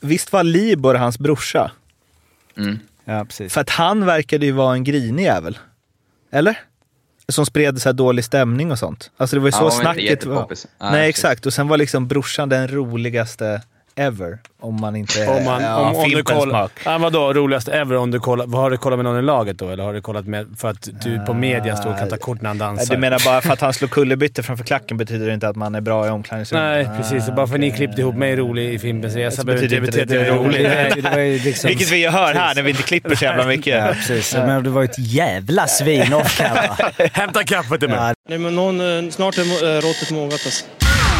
Visst var Libor hans brorsa? Mm. Ja, precis. För att han verkade ju vara en grinig jävel. Eller? Som spred så här dålig stämning och sånt. Alltså det var ju Ja, så inte snacket var. Nej, Nej, precis. exakt. Och sen var liksom brorsan den roligaste ever. Om man inte... Om, man, ja, om, om du Fimpens kollar... smak. Ja, vadå roligast ever? Om du kollar, har du kollat med någon i laget då? Eller har du kollat med för att du på media står och kan ta kort när han dansar? Du menar bara för att han slår kullerbyttor framför klacken betyder det inte att man är bra i omklädningsrummet? Nej, precis. Bara för att ni okej. klippte ihop mig rolig i Fimpens Resa Så behöver betyder inte inte betyda att det jag är rolig. Nej, det var ju liksom... Vilket vi hör här när vi inte klipper så jävla mycket. Ja, precis. Men det var ju ett jävla svin off? Hämta kaffet till mig! Ja, Nej, men någon, eh, snart är äh, råttet mogat alltså.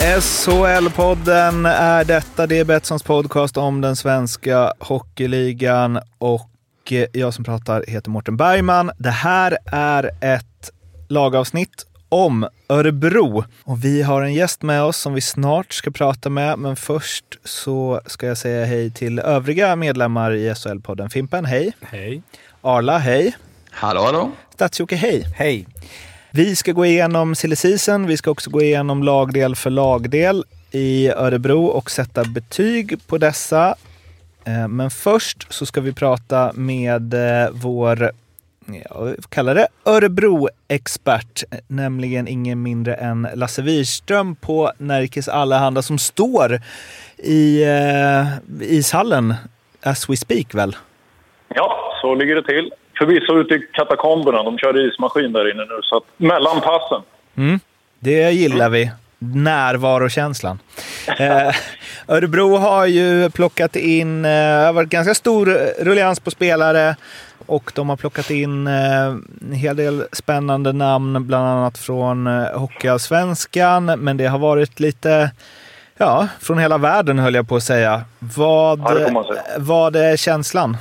SHL-podden är detta. Det är Betssons podcast om den svenska hockeyligan och eh, jag som pratar heter Mårten Bergman. Det här är ett lagavsnitt om Örebro och vi har en gäst med oss som vi snart ska prata med. Men först så ska jag säga hej till övriga medlemmar i SHL-podden. Fimpen, hej! Hej. Arla, hej! Hallå, hallå. Stadsjocke, hej! Hej. Vi ska gå igenom silly season. Vi ska också gå igenom lagdel för lagdel i Örebro och sätta betyg på dessa. Eh, men först så ska vi prata med eh, vår, jag kallar det Örebro-expert, nämligen ingen mindre än Lasse Wirström på Närkes Allehanda som står i eh, ishallen as we speak väl? Ja, så ligger det till. Förvisso ute i katakomberna. De kör ismaskin där inne nu, så att mellan passen. Det gillar vi. Närvarokänslan. Eh, Örebro har ju plockat in, eh, det har varit ganska stor rullians på spelare och de har plockat in eh, en hel del spännande namn, bland annat från eh, Hockeyallsvenskan. Men det har varit lite, ja, från hela världen höll jag på att säga. Vad, Ja, säga. vad är känslan?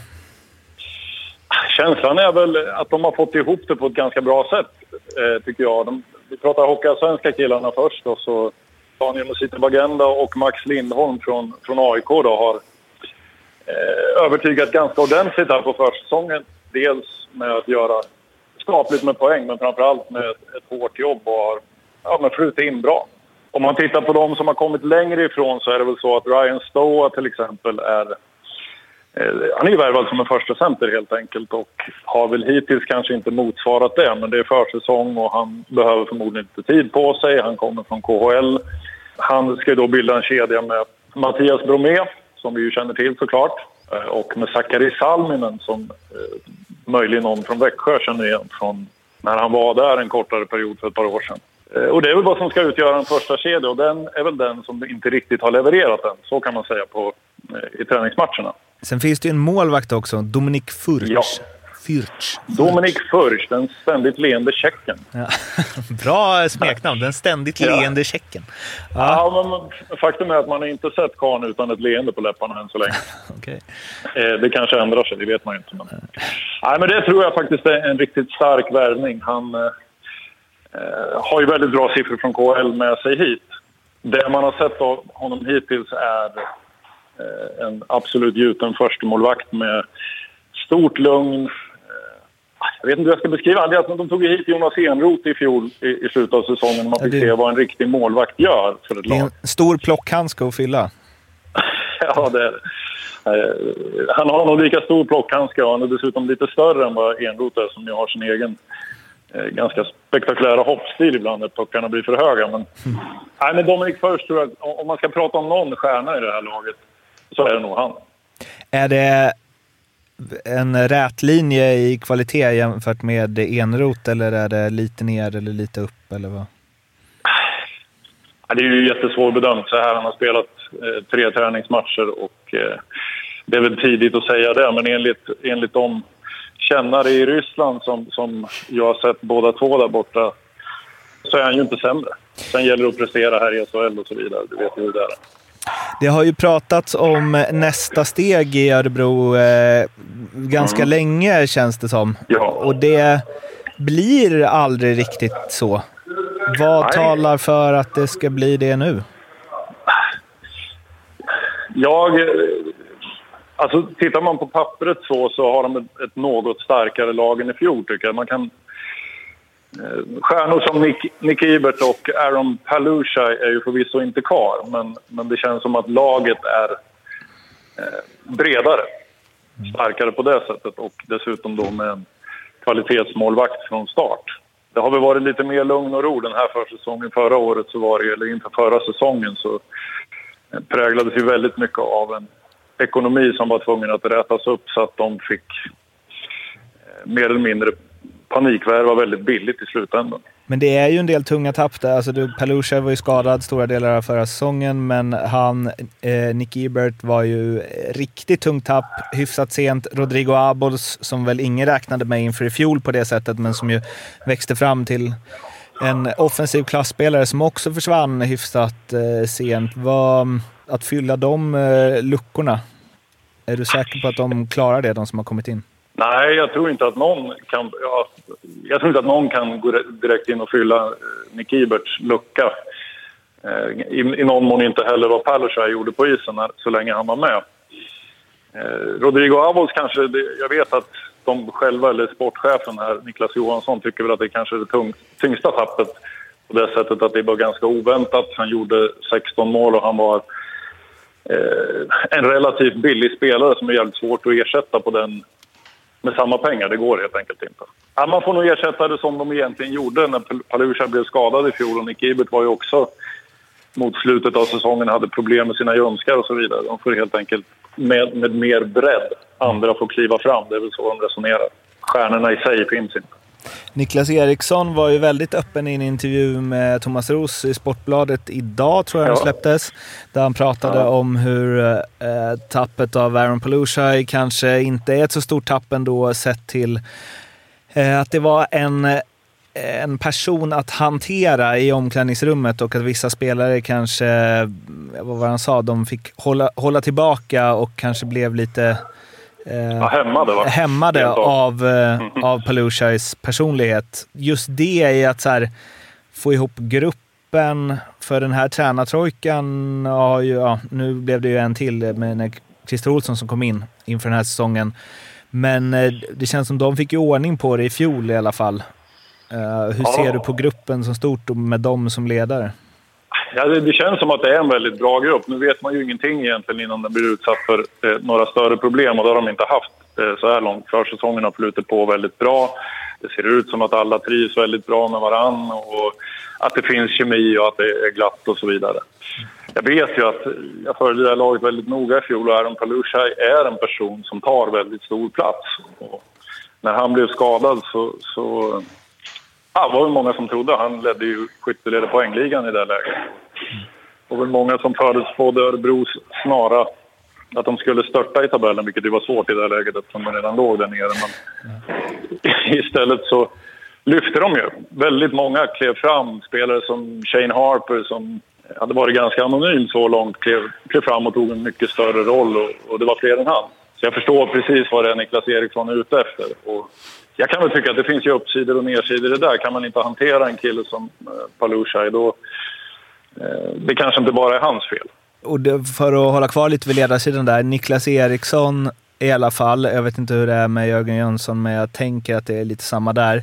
Känslan är väl att de har fått ihop det på ett ganska bra sätt, eh, tycker jag. De, vi pratar hockeyallsvenska killarna först och så Daniel Musita Bagenda och Max Lindholm från, från AIK då har eh, övertygat ganska ordentligt här på försäsongen. Dels med att göra skapligt med poäng, men framförallt med ett, ett hårt jobb och har ja, men flutit in bra. Om man tittar på de som har kommit längre ifrån så är det väl så att Ryan Stoa till exempel är Eh, han är ju värvad som en första center helt enkelt och har väl hittills kanske inte motsvarat det. Men det är försäsong och han behöver förmodligen lite tid på sig. Han kommer från KHL. Han ska ju då bilda en kedja med Mattias Bromé, som vi ju känner till såklart. Eh, och med Sakari Salminen som eh, möjligen någon från Växjö känner igen från när han var där en kortare period för ett par år sedan. Och det är väl vad som ska utgöra en första kedja och den är väl den som inte riktigt har levererat än. Så kan man säga på, i träningsmatcherna. Sen finns det ju en målvakt också, Dominik Furch. Ja. Fürch. Dominik Furch, den ständigt leende tjecken. Ja. Bra smeknamn, den ständigt Ja. leende tjecken. Ja. men faktum är att man har inte sett karln utan ett leende på läpparna än så länge. Okej. Eh, Det kanske ändrar sig, det vet man ju inte. Men... Nej, men det tror jag faktiskt är en riktigt stark värvning. Han eh, eh, har ju väldigt bra siffror från KHL med sig hit. Det man har sett av honom hittills är en absolut gjuten förstemålvakt med stort lugn. Eh, Jag vet inte hur jag ska beskriva det. att De tog hit Jonas Enroth i fjol i, i slutet av säsongen. Man Ja, fick det- se vad en riktig målvakt gör för ett Det är lag. en stor plockhandske att fylla. Ja, det är det. Eh, Han har nog lika stor plockhandske och han är dessutom lite större än vad Enroth är som ju har sin egen eh, ganska spektakulära hoppstil ibland när puckarna blir för höga. Men, nej, men Dominic Furch tror jag, om man ska prata om någon stjärna i det här laget så är det nog han. Är det en rät linje i kvalitet jämfört med Enrot eller är det lite ner eller lite upp? Eller vad? Ja, det är ju jättesvårbedömt så här. Han har spelat eh, tre träningsmatcher och eh, det är väl tidigt att säga det. Men enligt, enligt de kännare i Ryssland som, som jag har sett båda två där borta så är han ju inte sämre. Sen gäller det att prestera här i SHL och så vidare. Du vet ju hur det är. Det har ju pratats om nästa steg i Örebro eh, ganska länge känns det som. Ja. Och det blir aldrig riktigt så. Vad Nej. talar för att det ska bli det nu? Jag... eh, Alltså, tittar man på pappret så, så har de ett, ett något starkare lag än i fjol, tycker jag. Man kan... Eh, stjärnor som Nick, Nick Ebert och Aaron Palusha är ju förvisso inte kvar, men, men det känns som att laget är eh, bredare. Starkare på det sättet och dessutom då med en kvalitetsmålvakt från start. Det har väl varit lite mer lugn och ro den här försäsongen. Förra året, så var det, eller inför förra säsongen, så eh, präglades ju väldigt mycket av en ekonomi som var tvungen att rätas upp så att de fick mer eller mindre panikvärva väldigt billigt i slutändan. Men det är ju en del tunga tapp där. Alltså, du, Palusha var ju skadad stora delar av förra säsongen, men han, eh, Nick Ebert, var ju riktigt tungt tapp hyfsat sent. Rodrigo Abols, som väl ingen räknade med inför i fjol på det sättet, men som ju växte fram till en offensiv klassspelare som också försvann hyfsat eh, sent. Vad, att fylla de eh, luckorna, är du säker på att de klarar det, de som har kommit in? Nej, jag tror inte att någon kan, ja, jag tror inte att någon kan gå direkt in och fylla eh, Nick Eberts lucka. Eh, I, I någon mån inte heller vad Palusha gjorde på isen när, så länge han var med. Eh, Rodrigo Avos kanske, det, jag vet att de själva, eller sportchefen här, Niklas Johansson, tycker väl att det kanske är det tung, tyngsta tappet på det sättet att det var ganska oväntat. Han gjorde 16 mål och han var eh, en relativt billig spelare som är jävligt svårt att ersätta på den med samma pengar. Det går helt enkelt inte. Ja, man får nog ersätta det som de egentligen gjorde när Pal- Palusha blev skadad i fjol. Och Nick Ebert var ju också mot slutet av säsongen hade problem med sina ljumskar och så vidare. De får helt enkelt med, med mer bredd. Andra får kliva fram. Det är väl så de resonerar. Stjärnorna i sig finns inte. Niklas Eriksson var ju väldigt öppen i en intervju med Thomas Roos i Sportbladet idag, tror jag den Ja. släpptes. Där han pratade Ja. om hur eh, tappet av Aaron Palusha kanske inte är ett så stort tapp ändå sett till eh, att det var en, en person att hantera i omklädningsrummet och att vissa spelare kanske, eh, vad var han sa, de fick hålla, hålla tillbaka och kanske blev lite eh, hämmade, va? hämmade av. eh, av Palushas personlighet. Just det är att så här, få ihop gruppen. För den här tränartrojkan har ju, ja, nu blev det ju en till med Christer Olsson som kom in inför den här säsongen. Men eh, det känns som de fick ju ordning på det i fjol i alla fall. Eh, hur Ja. ser du på gruppen som stort och med dem som ledare? Ja, det, det känns som att det är en väldigt bra grupp. Nu vet man ju ingenting egentligen innan den blir utsatt för eh, några större problem och det har de inte haft eh, så här långt. Försäsongen har flutit på väldigt bra. Det ser ut som att alla trivs väldigt bra med varann och att det finns kemi och att det är glatt och så vidare. Jag vet ju att jag följde det här laget väldigt noga i fjol och Aaron Palushaj är en person som tar väldigt stor plats. Och när han blev skadad så, så Ja, det var det många som trodde. Han ledde ju skytteled poängligan i det läget. Det var väl många som förutspådde Örebros snara att de skulle störta i tabellen, vilket ju var svårt i det läget eftersom de redan låg där nere. Men istället så lyfte de ju. Väldigt många klev fram. Spelare som Shane Harper som hade varit ganska anonym så långt klev, klev fram och tog en mycket större roll och, och det var fler än han. Så jag förstår precis vad det är Niklas Eriksson är ute efter. Och jag kan väl tycka att det finns ju uppsidor och nedsidor i det där. Kan man inte hantera en kille som eh, Palushaj då... Eh, det kanske inte bara är hans fel. Och det, för att hålla kvar lite vid ledarsidan där, Niklas Eriksson i alla fall, jag vet inte hur det är med Jörgen Jönsson, men jag tänker att det är lite samma där.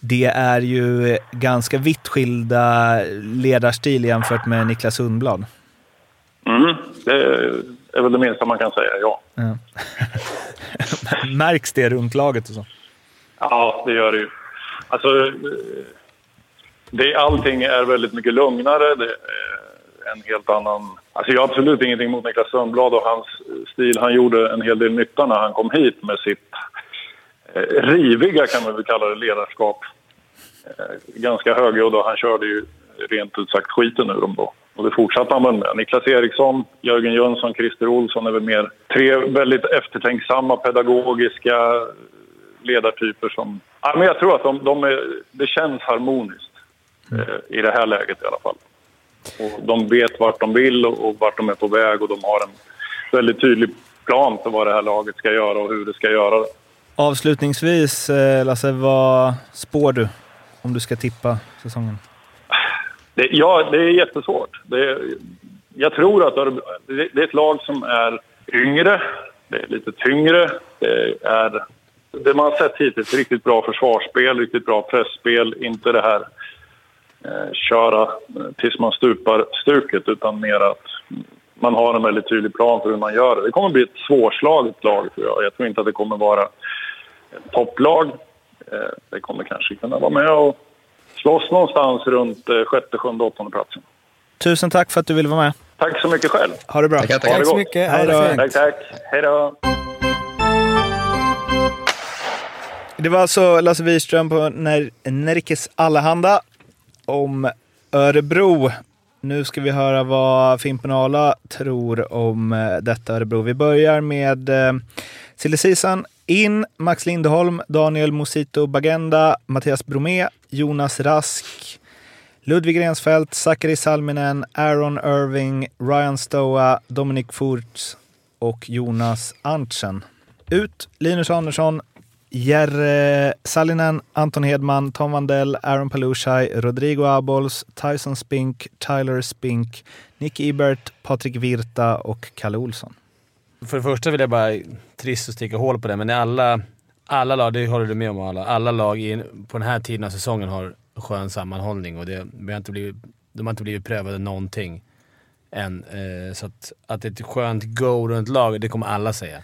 Det är ju ganska vitt skilda ledarstil jämfört med Niklas Sundblad. Mm, det är väl det minsta man kan säga, ja. Ja. Märks det runt laget och så? Ja, det gör det ju. Alltså, det, allting är väldigt mycket lugnare. Det är en helt annan... Alltså jag har absolut ingenting mot Niklas Sundblad och hans stil. Han gjorde en hel del nytta när han kom hit med sitt eh, riviga, kan man väl kalla det, ledarskap. Eh, ganska högljudd och han körde ju rent ut sagt skiten ur dem då. Och det fortsatte han väl med. Niklas Eriksson, Jörgen Jönsson, Christer Olsson är väl mer tre väldigt eftertänksamma, pedagogiska ledartyper som... Ja, men jag tror att de, de är, det känns harmoniskt i det här läget i alla fall. och de vet vart de vill och, och vart de är på väg och de har en väldigt tydlig plan för vad det här laget ska göra och hur det ska göra det. Avslutningsvis, eh, Lasse, vad spår du om du ska tippa säsongen? Det, ja, det är jättesvårt. Det, jag tror att Örebro- det, det är ett lag som är yngre, det är lite tyngre. Det är det man har sett hittills, riktigt bra försvarsspel, riktigt bra pressspel. Inte det här eh, köra eh, tills man stupar-stuket, utan mer att man har en väldigt tydlig plan för hur man gör det. Det kommer bli ett svårslaget lag, tror jag. Jag tror inte att det kommer vara ett topplag. Eh, det kommer kanske kunna vara med och slåss någonstans runt eh, sjätte, sjunde, åttonde platsen. Tusen tack för att du ville vara med. Tack så mycket själv. Ha det bra. Tackar. det Tack så mycket. Hej då. Tack, tack. Hej då. Det var alltså Lasse Wirström på Ner- Nerikes Allehanda om Örebro. Nu ska vi höra vad Fimpen Ala tror om eh, detta Örebro. Vi börjar med eh, silly season. In Max Lindholm, Daniel Mosito Bagenda, Mattias Bromé, Jonas Rask, Ludvig Rensfeldt, Sakari Salminen, Aaron Irving, Ryan Stoa, Dominic Furtz och Jonas Antsen. Ut Linus Andersson, Jerre Sallinen, Anton Hedman, Tom Vandell, Aaron Palushaj, Rodrigo Abols, Tyson Spink, Tyler Spink, Nick Ebert, Patrik Virta och Kalle Olsson. För det första vill jag bara, trist att sticka hål på det, men alla, alla lag, det håller du med om alla, alla lag i, på den här tiden av säsongen har skön sammanhållning och det, vi har inte blivit, de har inte blivit prövade någonting än. Eh, så att, att det är ett skönt go runt laget, det kommer alla säga.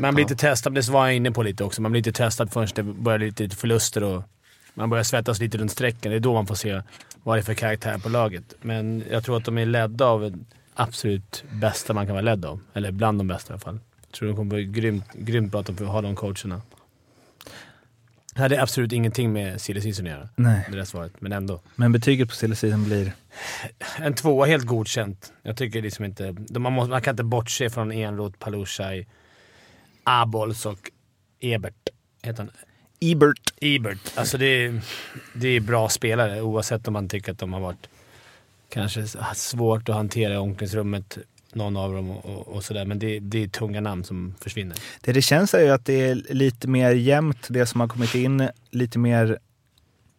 Man blir inte testad, det var jag inne på lite också, man blir inte testad förrän det börjar lite lite förluster och man börjar svettas lite runt strecken. Det är då man får se vad det är för karaktär på laget. Men jag tror att de är ledda av absolut bästa man kan vara ledd av. Eller bland de bästa i alla fall. Jag tror de kommer bli grymt, grymt bra att de får ha de coacherna. Det hade absolut ingenting med silly season att göra, Nej, det där svaret. Men ändå. men betyget på silly season blir... En tvåa helt godkänt. Jag tycker liksom inte... Man, måste, man kan inte bortse från Enroth, Palushaj, Abols och Ebert. Heter han? Ebert. Ebert. Alltså det är, det är bra spelare oavsett om man tycker att de har varit kanske svårt att hantera i omklädningsrummet, någon av dem och, och, och sådär. Men det, det är tunga namn som försvinner. Det det känns är ju att det är lite mer jämnt det som har kommit in. Lite mer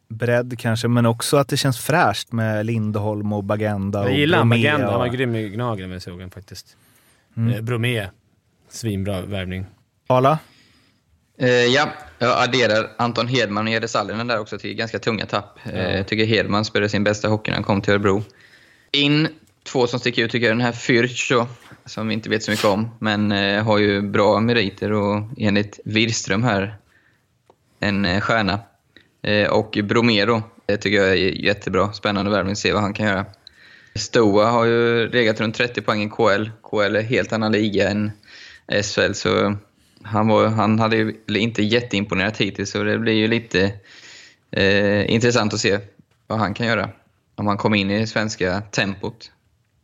bredd kanske, men också att det känns fräscht med Lindholm och Bagenda och Jag gillar Bromé Bagenda. Han var och- grym i Gnagen när jag såg honom faktiskt. Mm. Eh, Bromé. Svinbra värvning. Ala? Eh, ja, jag adderar Anton Hedman och Jere Sallinen där också till ganska tunga tapp. Eh, jag tycker Hedman spelade sin bästa hockey när han kom till Örebro. In, två som sticker ut tycker jag, den här Fürch som vi inte vet så mycket om, men eh, har ju bra meriter och enligt Wirström här, en eh, stjärna. Eh, och Bromero, det tycker jag är jättebra. Spännande värvning, se vad han kan göra. Stoa har ju legat runt 30 poäng i KL. KL är helt annan liga än SHL, så han, var, han hade ju inte jätteimponerat hittills, så det blir ju lite eh, intressant att se vad han kan göra. Om han kommer in i det svenska tempot,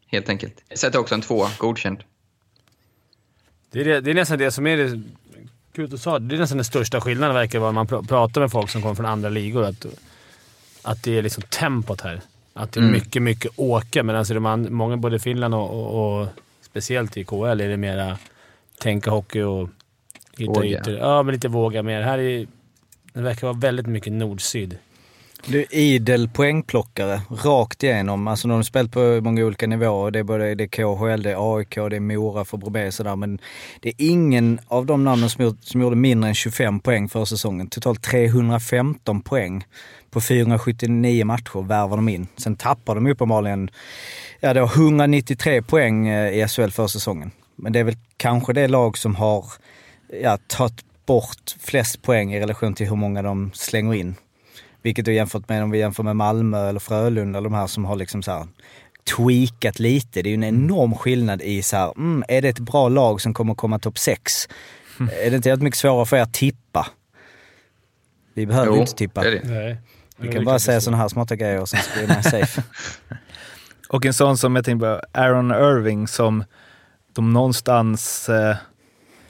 helt enkelt. Jag sätter också en tvåa, godkänd. Det är, det, det är nästan det som är det... Kul att du sa det. Är nästan den största skillnaden verkar vara när man pr- pratar med folk som kommer från andra ligor. Att, att det är liksom tempot här. Att det är Mm. mycket, mycket åka. Men alltså de många, både Finland och, och, och speciellt i KL, är det mera tänka hockey och hitta Våga. ytor. Ja, men lite våga mer. Här är, det verkar vara väldigt mycket nord-syd. Du är idel poängplockare rakt igenom. Alltså de har spelat på många olika nivåer. Det är både det är KHL, det är AIK, det är Mora för och sådär. Men det är ingen av de namnen som, gjort, som gjorde mindre än 25 poäng för säsongen. Totalt 315 poäng på 479 matcher värvar de in. Sen tappar de uppenbarligen ja, det var 193 poäng eh, i SHL för säsongen. Men det är väl kanske det lag som har ja, tagit bort flest poäng i relation till hur många de slänger in. Vilket då jämfört med om vi jämför med Malmö eller Frölunda eller de här som har liksom så här tweakat lite. Det är ju en enorm skillnad i så här, mm, är det ett bra lag som kommer komma topp 6? Är det inte helt mycket svårare för er att tippa? Vi behöver ju inte tippa. det det. Nej. Vi kan bara säga sådana här smarta grejer och sen ska vi med safe. Och en sån som jag tänkte på, Aaron Irving som de någonstans, eh,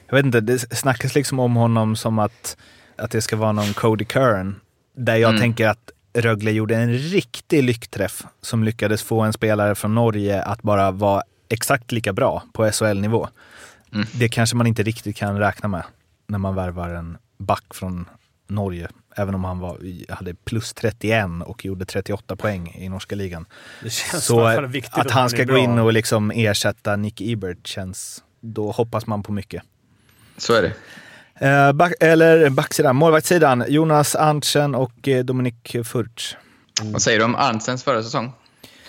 jag vet inte, det snackas liksom om honom som att, att det ska vara någon Cody Curran. Där jag Mm. tänker att Rögle gjorde en riktig lyckträff som lyckades få en spelare från Norge att bara vara exakt lika bra på SHL-nivå. Mm. Det kanske man inte riktigt kan räkna med när man värvar en back från Norge. Även om han var, hade plus 31 och gjorde 38 poäng i norska ligan. Det känns Så att han ska gå bra. in och liksom ersätta Nick Ebert känns... Då hoppas man på mycket. Så är det. Eh, back, eller backsidan, målvaktssidan. Jonas Arntzen och eh, Dominik Furch. Vad säger du om Arntzens förra säsong?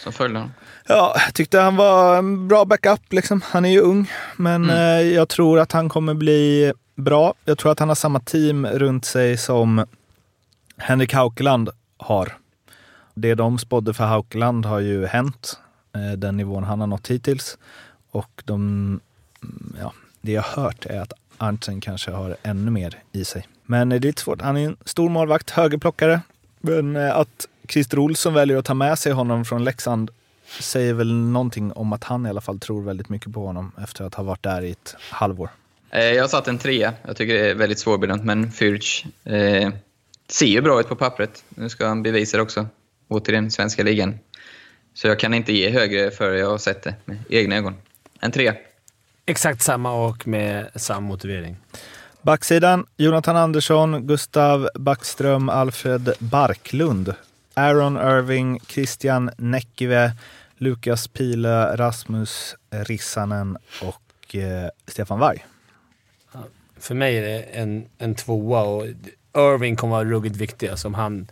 Som följde honom. Ja, jag tyckte han var en bra backup. Liksom. Han är ju ung, men eh, jag tror att han kommer bli bra. Jag tror att han har samma team runt sig som Henrik Haukeland har. Det de spådde för Haukeland har ju hänt, eh, den nivån han har nått hittills. Och de, mm, ja, det jag har hört är att Arntzen kanske har ännu mer i sig. Men det är lite svårt. Han är en stor målvakt, högerplockare. Men eh, att Christer Olsson väljer att ta med sig honom från Leksand säger väl någonting om att han i alla fall tror väldigt mycket på honom efter att ha varit där i ett halvår. Eh, jag har satt en trea. Jag tycker det är väldigt svårbedömt, men Fürch eh, ser ju bra ut på pappret. Nu ska han bevisa det också. Återigen, svenska ligan. Så jag kan inte ge högre för jag har sett det med egna ögon. En trea. Exakt samma och med samma motivering. Backsidan, Jonathan Andersson, Gustav Backström, Alfred Barklund, Aaron Irving, Christian Näckive, Lukas Pile, Rasmus Rissanen och eh, Stefan Warg. För mig är det en, en tvåa och Irving kommer vara ruggigt viktig. Alltså om han,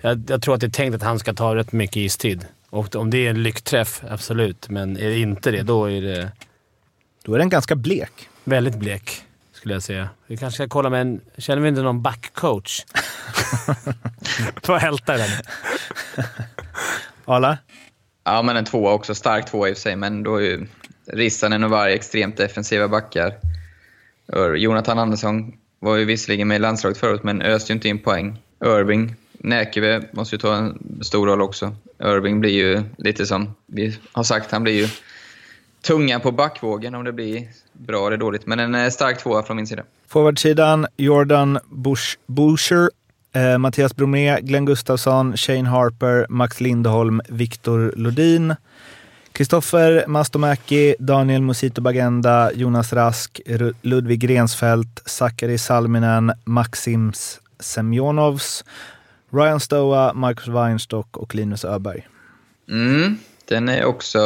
jag, jag tror att det är tänkt att han ska ta rätt mycket istid. Och om det är en lyckträff, absolut. Men är det inte det, då är det Då är den ganska blek. väldigt blek, skulle jag säga. Vi kanske ska kolla med en... Känner vi inte någon backcoach? Får hälta den. Arla? Ja, men en tvåa också. Stark tvåa i och för sig, men då är ju Rissanen och Varg extremt defensiva backar. Jonathan Andersson var ju visserligen med i landslaget förut, men öste ju inte in poäng. Irving, Näkeve måste ju ta en stor roll också. Irving blir ju lite som vi har sagt, han blir ju tunga på backvågen om det blir bra eller dåligt. Men en eh, stark tvåa från min sida. Forwardsidan, Jordan Bush, Boucher, eh, Mattias Bromé, Glenn Gustafsson, Shane Harper, Max Lindholm, Viktor Lodin, Kristoffer Mastomäki, Daniel Musito Bagenda, Jonas Rask, Ludvig Rensfeldt, Sakari Salminen, Maxims Semjonovs, Ryan Stoa, Marcus Weinstock och Linus Öberg. Mm, den är också...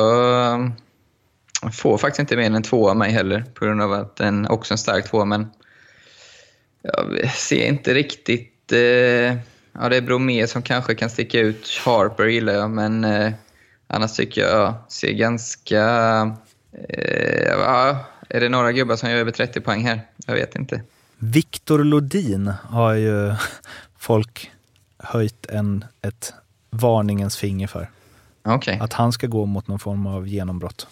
Jag får faktiskt inte mer än en tvåa av mig heller, på grund av att den också är en stark tvåa, men jag ser inte riktigt... Eh, ja, det är Bromé som kanske kan sticka ut. Harper gillar jag, men eh, annars tycker jag ja, ser ganska... Eh, ja, är det några gubbar som gör över 30 poäng här? Jag vet inte. Viktor Lodin har ju folk höjt en, ett varningens finger för. Okej. Att han ska gå mot någon form av genombrott.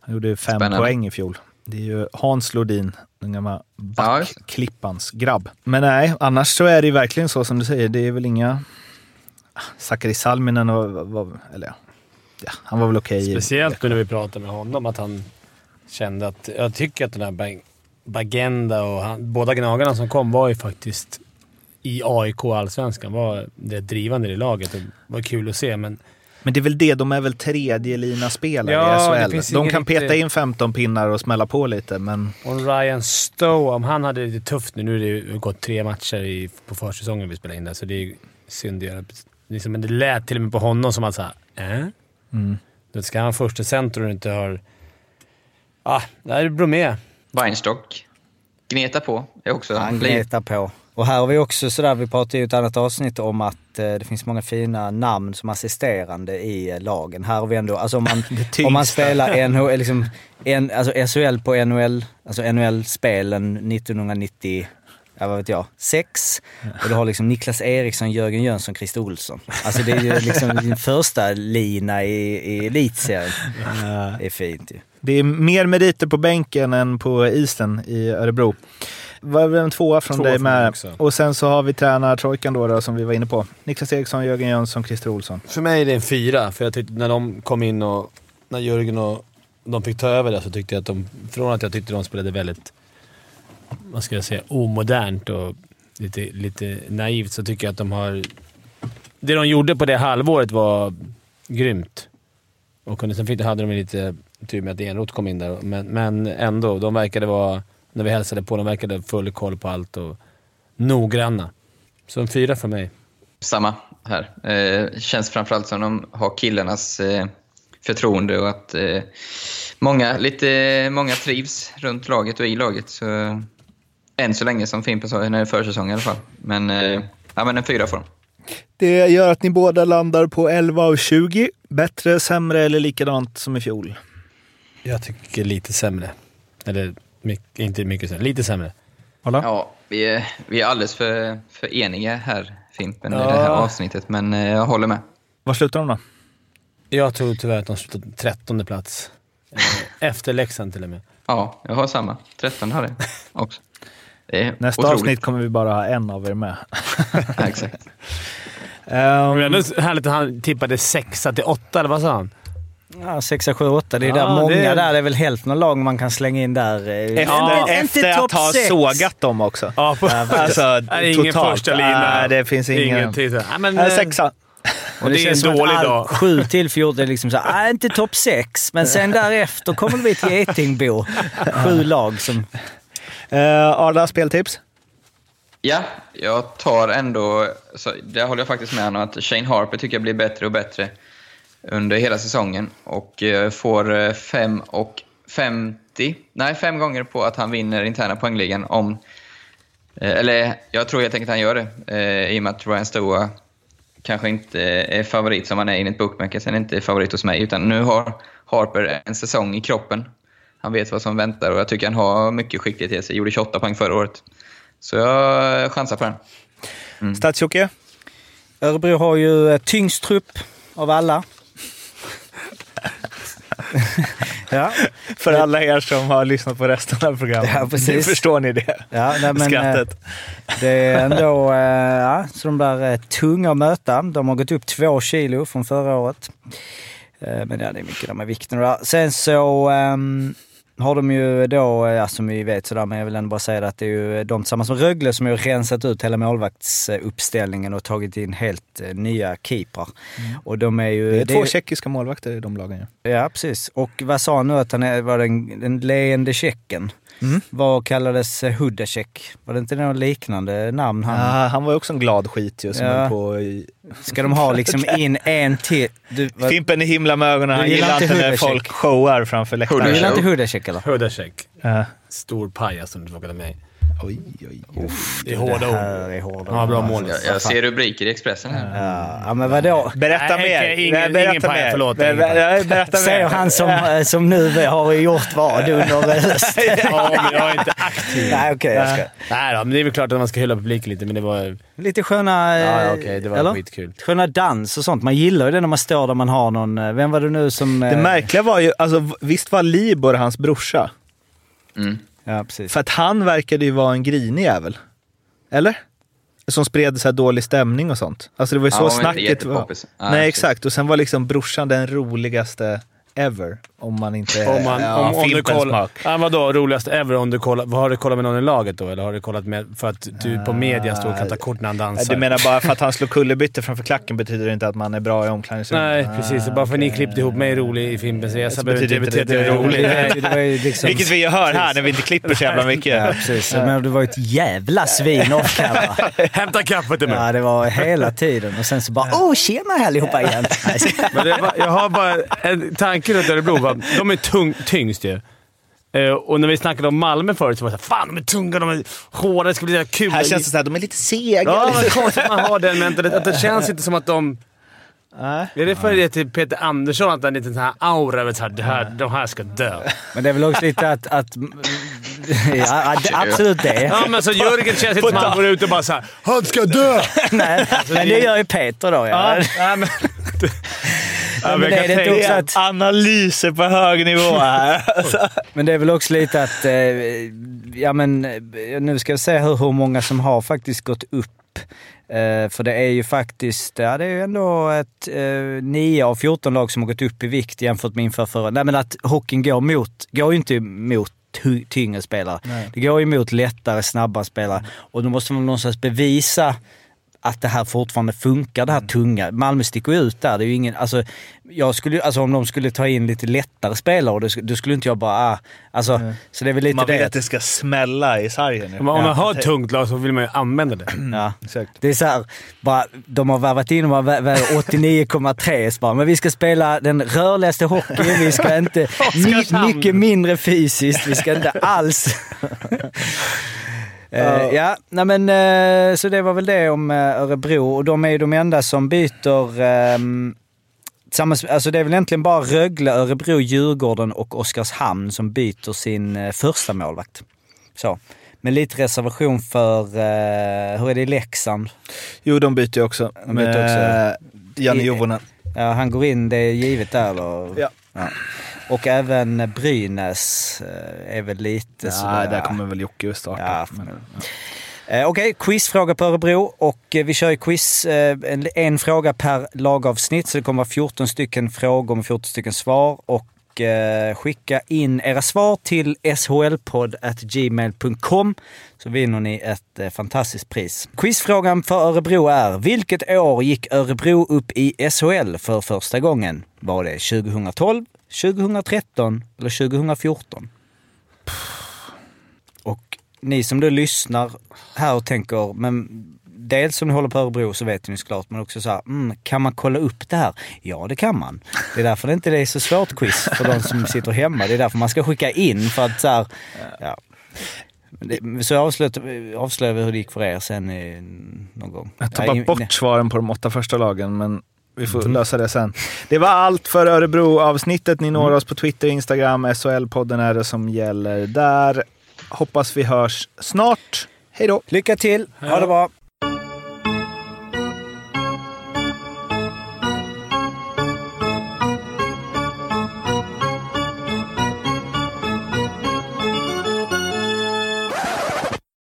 Han gjorde fem Spännande. poäng i fjol. Det är ju Hans Lodin, den gamla backklippans grabb. Men nej, annars så är det ju verkligen så som du säger. Det är väl inga... Sakari Salminen var, eller ja, han var väl okej. i- Speciellt nu när vi pratade med honom, att han kände att... Jag tycker att den här Bag- Bagenda och han, båda gnagarna som kom var ju faktiskt i AIK Allsvenskan. var det drivande i laget. Det var kul att se, men Men det är väl det, de är väl tredje lina spelare Ja, i SHL. De kan peta in 15 pinnar och smälla på lite, men Och Ryan Stowe, om han hade det lite tufft nu. Nu har det gått tre matcher i, på försäsongen vi spelade in där, så det är synd att göra. Liksom, men det lät till och med på honom som att såhär, äh? Mm. Då ska han första center och inte har... Ah, det här är Bromé. Weinstock. Gneta på är också... Han gnetar på. Och här har vi också sådär, vi pratade i ett annat avsnitt om att eh, det finns många fina namn som assisterande i eh, lagen. Här har vi ändå, alltså om man, om man spelar NHL, liksom, en, alltså SHL på NHL, alltså NHL-spelen 1990, ja vad vet jag, sex. Och du har liksom Niklas Eriksson, Jörgen Jönsson, Christer Olsson. Alltså det är ju liksom din första lina i, i elitserien. Det är fint ju. det är mer meriter på bänken än på isen i Örebro. Var väl en tvåa från Tvåa dig med. också. Och sen så har vi tränartrojkan då, då som vi var inne på. Niklas Eriksson, Jörgen Jönsson, Christer Olsson. För mig är det en fyra, för jag tyckte när de kom in och när Jörgen och de fick ta över det så tyckte jag att de, från att jag tyckte de spelade väldigt, vad ska jag säga, omodernt och lite, lite naivt så tycker jag att de har det de gjorde på det halvåret var grymt. Och sen fick, hade de lite tur med att Enroth kom in där, men, men ändå. De verkade vara, när vi hälsade på, de verkade full koll på allt och noggranna. Så en fyra för mig. Samma här. Eh, känns framförallt som de har killarnas eh, förtroende och att eh, många, lite, många trivs runt laget och i laget. Så, än så länge som Fimpen sa, när det är försäsong i alla fall. Men, eh, ja, men en fyra får de. Det gör att ni båda landar på 11 av 20. Bättre, sämre eller likadant som i fjol? Jag tycker lite sämre. Eller mycket, inte mycket sämre, lite sämre. Hålla? Ja, vi är, vi är alldeles för, för eniga här, Fimpen, Ja. i det här avsnittet. Men eh, jag håller med. Var slutar de då? Jag tror tyvärr att de slutade trettonde plats. Efter Leksand till och med. Ja, jag har samma. 13 hade jag också. Det är Nästa otroligt. avsnitt kommer vi bara ha en av er med. Ja, exakt. Det Um, ändå härligt att han tippade sexa till åtta, eller vad sa han? Ja, 6, 7, 8. Det är Ja, där många det är- där. Det är väl hälften av lagen man kan slänga in där. eh, efter Ja, efter att ha sex. sågat dem också. Ja, på, Alltså Nej, ingen totalt. första lina. Nej, det finns ingen. Så- Nej, men, eh, sexa. Och det är en dålig all- dag. 7 till 14 är liksom så här, äh, inte topp 6, men sen därefter kommer vi till Getingbo. Sju lag som... Uh, Arla, speltips? Ja, jag tar ändå... Så där håller jag faktiskt med om att Shane Harper tycker jag blir bättre och bättre under hela säsongen. Och eh, får eh, fem och 50, nej fem gånger på att han vinner interna poängligan om... Eh, eller jag tror helt enkelt han gör det, i och med att Ryan Stoa kanske inte är favorit som han är enligt Bookmakers, han är inte favorit hos mig. Utan nu har Harper en säsong i kroppen. Han vet vad som väntar och jag tycker han har mycket skicklighet i sig. Gjorde 28 poäng förra året. Så jag chansar på den. Mm. Stadsjocke? Örebro har ju eh, tyngst trupp av alla. ja, För alla er som har lyssnat på resten av programmet. Ja, precis. Nu förstår ni det. ja nej, men, eh, Skrattet. Det är ändå eh, ja, så de där eh, tunga att möta. De har gått upp två kilo från förra året. Eh, men ja, det är mycket där med vikten och där. Sen så ehm, har de ju då, eh, ja, som vi vet sådär, men jag vill ändå bara säga att det är ju de tillsammans med Rögle som har rensat ut hela målvaktsuppställningen och tagit in helt eh, nya keeprar. Och de är ju... Det är det två är- tjeckiska målvakter i de lagen. Ja. Ja, precis. Och vad sa han nu att han är, var den, den leende tjecken? Mm. Vad kallades eh, Hudacek? Var det inte något liknande namn han... Ah, han var ju också en glad skit ju som Ja. på i... Ska de ha liksom in en till? Du, vad, Fimpen är himla med ögonen. Han Du gillar gillar inte när folk showar framför du läktaren. gillar inte Hudacek eller? Hudacek. Ja. Stor pajas som du frågade mig. Oj, oj, oj. Det är hårda Det ord. här är hårda har bra mål. Jag, jag ser rubriker i Expressen här. Ja, ja, men vadå? Berätta Nej, mer. ingen- Nej, berätta ingen mer. förlåt, Berätta mer. Säger han som, eh, som nu har gjort vad under hösten. Ja, men jag är inte aktiv. Nej, okej. jag ska. Nej då, men det är väl klart att man ska hylla publiken lite, men det var... Lite sköna... eh, Ja, ja, okej, det var eller? skitkul. Sköna dans och sånt. Man gillar ju det när man står där man har någon... eh, Vem var det nu som... Det eh, märkliga var ju, alltså visst var Libor hans brorsa? Mm. Ja, precis. För att han verkade ju vara en grinig jävel. Eller? Som spred så här dålig stämning och sånt. Alltså det var ju Ja, så inte snacket var. Ja, Nej, precis. exakt. Och sen var liksom brorsan den roligaste ever. Om man inte... Om, man, ja, om, om du kollar... smak. Ja, vadå roligast ever? Om du kollar, vad har du kollat med någon i laget då? Eller har du kollat med för att du på media står och kan ta kort när han dansar? Du menar bara för att han slår kullerbyttor framför klacken betyder det inte att man är bra i omklädningsrummet? Nej, precis. Bara för att ni klippte ihop mig rolig i Fimpens Resa Så behöver betyder inte inte betyda att jag är rolig. Det, det var ju liksom... Vilket vi ju hör här när vi inte klipper så jävla mycket. Ja, precis. Men det var ju ett jävla svin off-camera. Hämta kaffet till mig! Ja, det var hela tiden. Och sen så bara “Åh, tjena allihopa igen”. Nej, Men det var, jag har bara en tanke runt Örebro. va? De är tung, tyngst ju. Eh, och när vi snackade om Malmö förut så var det såhär “Fan, de är tunga, de är hårda, det ska bli så kul”. Här känns det att de är lite sega. Ja, men konstigt att man har den mentaliteten. Att det känns inte som att de... Nej. Är det för det till Peter Andersson att han har en liten sån här aura över att det här, de här ska dö? Men det är väl också lite att... att ja, absolut det. Ja, men så Jörgen känns inte som att han går ut och bara såhär “Han ska dö!” Nej, men det gör ju Peter då. Ja. Ja, men, Ja, men det det också att, Analyser på hög nivå här. Alltså. men det är väl också lite att... Eh, ja, men eh, nu ska jag se hur, hur många som har faktiskt gått upp. Eh, för det är ju faktiskt, ja det är ju ändå ett eh, 9 av 14 lag som har gått upp i vikt jämfört med inför förra. Nej men att hockeyn går mot, går ju inte mot tyngre spelare. Det går ju mot lättare, snabbare spelare. Och då måste man någonstans bevisa att det här fortfarande funkar, det här tunga. Malmö sticker ju ut där. Det är ju ingen, alltså, jag skulle, alltså om de skulle ta in lite lättare spelare, då, då skulle inte jag bara... Ah, alltså, Mm. Så det är väl lite Man vill det. att det ska smälla i sargen. nu. Om man har ett tungt lag så vill man ju använda det. Ja. Exakt. Det är så här, bara, de har värvat in och bara vä- vä- 89,3 så bara, men vi ska spela den rörligaste hockeyn, vi ska inte... my, mycket mindre fysiskt, vi ska inte alls... Eh, ja, nej men eh, så det var väl det om eh, Örebro och de är ju de enda som byter Tillsammans, alltså det är väl egentligen bara Rögle, Örebro, Djurgården och Oskarshamn som byter sin första målvakt. Så. Med lite reservation för, eh, hur är det i Leksand? Jo, de byter ju också. De byter med Janne Juvonen. Ja, han går in, det är givet där eller? Ja. Och även Brynäs eh, är väl lite Ja, sådär. där kommer väl Jocke att starta. Ja, Men- Eh, Okej, quizfråga på Örebro och eh, vi kör ju quiz, en, en fråga per lagavsnitt så det kommer vara 14 stycken frågor med 14 stycken svar och eh, skicka in era svar till shlpodd.gmail.com så vinner ni ett eh, fantastiskt pris. Quizfrågan för Örebro är, vilket år gick Örebro upp i SHL för första gången? Var det 2012, 2013 eller 2014? Och ni som då lyssnar här och tänker, men dels om ni håller på Örebro så vet ni såklart, men också så här, mm, kan man kolla upp det här? Ja, det kan man. Det är därför det inte är så svårt quiz för de som sitter hemma. Det är därför man ska skicka in för att så här, ja. Så avslöjar, vi hur det gick för er sen i, någon gång. Jag tar bara bort svaren på de åtta första lagen, men vi får lösa det sen. Det var allt för Örebro-avsnittet. Ni når oss på Twitter, Instagram, SHL-podden är det som gäller där. Hoppas vi hörs snart. Hej då! Lycka till, ha det bra!